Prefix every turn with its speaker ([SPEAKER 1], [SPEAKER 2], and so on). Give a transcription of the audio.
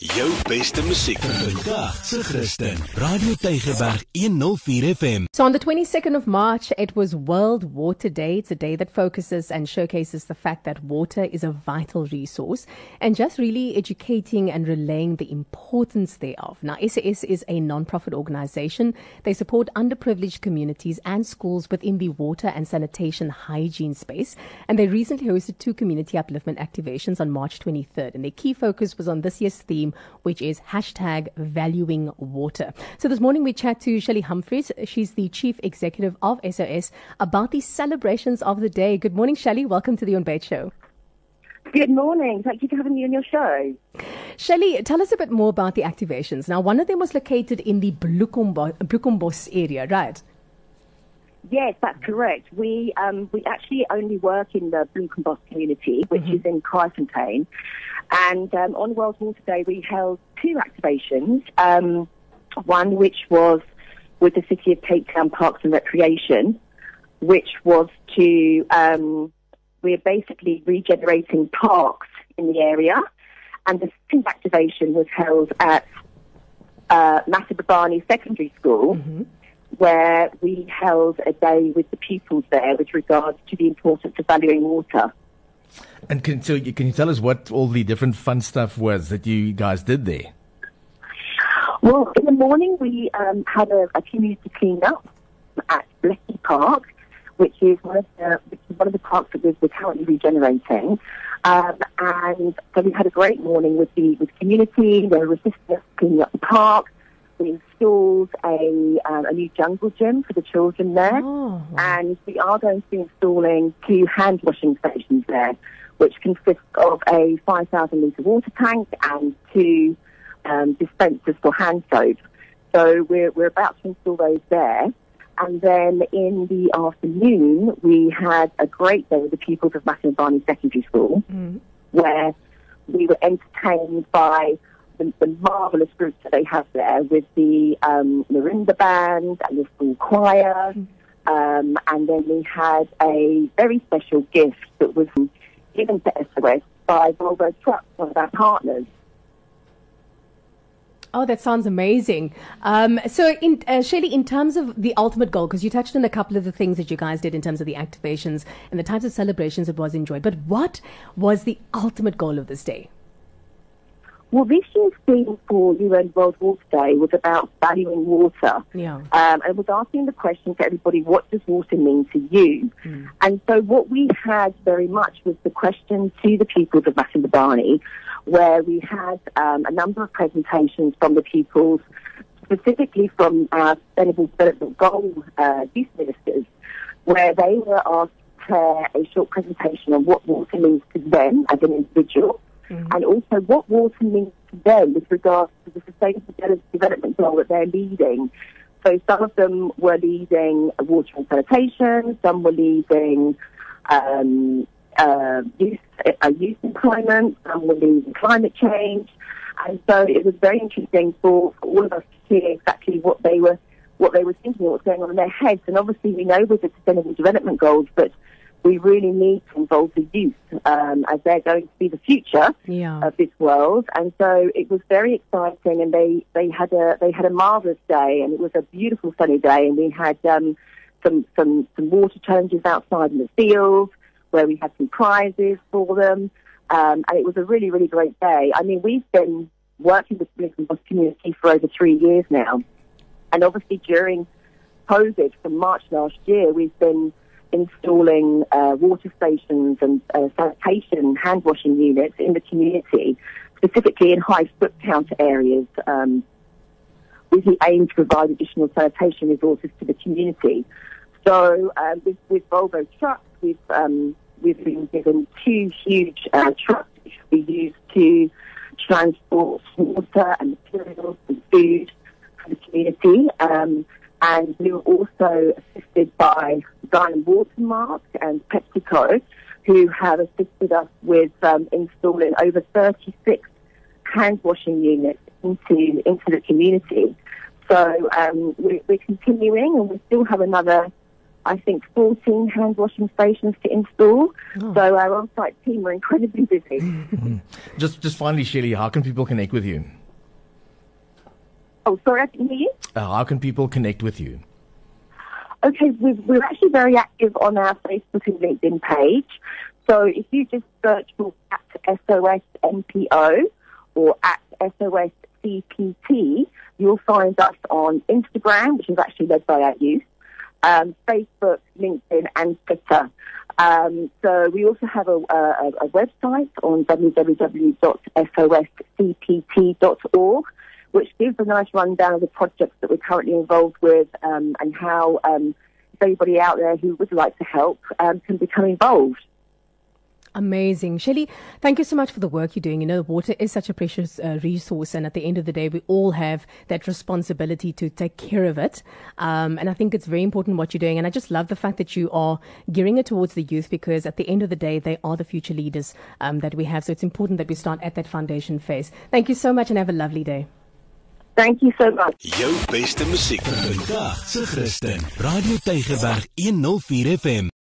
[SPEAKER 1] Jou beste musiek vandag se Christen. Radio Tygerberg 104 FM.
[SPEAKER 2] So on the 22nd of March, it was World Water Day. It's a day that focuses and showcases the fact that water is a vital resource and just really educating and relaying the importance thereof. Now, SOS is a non-profit organization. They support underprivileged communities and schools within the water and sanitation hygiene space. And they recently hosted two community upliftment activations on March 23rd. And their key focus was on this year's theme, which is hashtag valuing water. So this morning we chat to Shelley Humphreys. She's the chief executive of SOS about the celebrations of the day. Good morning, Shelley. Welcome to the Ontbyt Show.
[SPEAKER 3] Good morning. Thank you for having me on your show.
[SPEAKER 2] Shelley, tell us a bit more about the activations. Now, one of them was located in the Bloekombos area, right?
[SPEAKER 3] Yes, that's correct. We um, we actually only work in the Bloekombos community, which mm-hmm. is in Kraaifontein. And um, on World Water Day, we held two activations. Um, one which was with the City of Cape Town Parks and Recreation, which was to um, we're basically regenerating parks in the area. And the second activation was held at uh, Masibambane Secondary School. Mm-hmm where we held a day with the pupils there with regards to the importance of valuing water.
[SPEAKER 4] And can, so can you tell us what all the different fun stuff was that you guys did there?
[SPEAKER 3] Well, in the morning we um, had a, a community clean-up at Blecky Park, which is one of the one of the parks that we're, we're currently regenerating. Um, and so we had a great morning with the with community. They were assisting us cleaning up the park we installed a, um, a new jungle gym for the children there, oh. and we are going to be installing two hand washing stations there, which consist of a 5,000 litre water tank and two um, dispensers for hand soap. So we're, we're about to install those there. And then in the afternoon, we had a great day with the pupils of Masibambane Secondary School, mm. where we were entertained by the, the marvelous groups that they have there with the um, marimba band and the school choir. Um, and then we had a very special gift that was given to SOS by Volvo Trucks, one of our partners.
[SPEAKER 2] Oh, that sounds amazing. Um, so, in, uh, Shelley, in terms of the ultimate goal, because you touched on a couple of the things that you guys did in terms of the activations and the types of celebrations it was enjoyed, but what was the ultimate goal of this day?
[SPEAKER 3] Well, this year's theme for UN World Water Day was about valuing water.
[SPEAKER 2] Yeah.
[SPEAKER 3] Um, and was asking the question to everybody, what does water mean to you? Mm. And so what we had very much was the question to the pupils of Masibambane, where we had um, a number of presentations from the pupils, specifically from our Sustainable Development Goal uh, youth ministers, where they were asked to prepare a short presentation on what water means to them as an individual mm-hmm. and also what water means to them with regards to the sustainable development goal that they're leading. So some of them were leading water and sanitation, some were leading um, uh, youth, uh, youth employment, some were leading climate change. And so it was very interesting for, all of us to hear exactly what they were what they were thinking, what was going on in their heads. And obviously we know with the Sustainable Development Goals, but we really need to involve the youth um, as they're going to be the future
[SPEAKER 2] yeah.
[SPEAKER 3] of this world. And so it was very exciting, and they, they had a they had a marvelous day, and it was a beautiful sunny day, and we had um, some some some water challenges outside in the field where we had some prizes for them, um, and it was a really really great day. I mean, we've been working with the Lisbon community for over three years now, and obviously during COVID from March last year, we've been installing uh, water stations and uh, sanitation hand washing units in the community, specifically in high foot count areas, um, with the aim to provide additional sanitation resources to the community. So uh, with, with Volvo trucks, we've um, we've been given two huge uh, trucks which will be used to transport water and materials and food for the community. Um, and we were also assisted by Diamond Watermark and PepsiCo, who have assisted us with um, installing over 36 hand washing units into into the community. So um, we're, we're, continuing, and we still have another I think, 14 hand washing stations to install. Oh. So our on site team are incredibly busy.
[SPEAKER 4] just, just finally, Shelly, how can people connect with you?
[SPEAKER 3] Oh, sorry, I didn't hear you.
[SPEAKER 4] Uh, how can people connect with you?
[SPEAKER 3] Okay, we're, we're actually very active on our Facebook and LinkedIn page. So if you just search for at SOS NPO or at SOS CPT, you'll find us on Instagram, which is actually led by our youth, um, Facebook, LinkedIn, and Twitter. Um, so we also have a, a, a website on www.soscpt.org, which gives a nice rundown of the projects that we're currently involved with um, and how um, anybody out there who would like to help um, can become involved.
[SPEAKER 2] Amazing. Shelly, thank you so much for the work you're doing. You know, water is such a precious uh, resource, and at the end of the day, we all have that responsibility to take care of it. Um, and I think it's very important what you're doing. And I just love the fact that you are gearing it towards the youth because at the end of the day, they are the future leaders um, that we have. So it's important that we start at that foundation phase. Thank you so much and have a lovely day.
[SPEAKER 3] Thank you so much.
[SPEAKER 1] Jou beste musiek vandag se Christen. Radio Tygerberg 104 FM.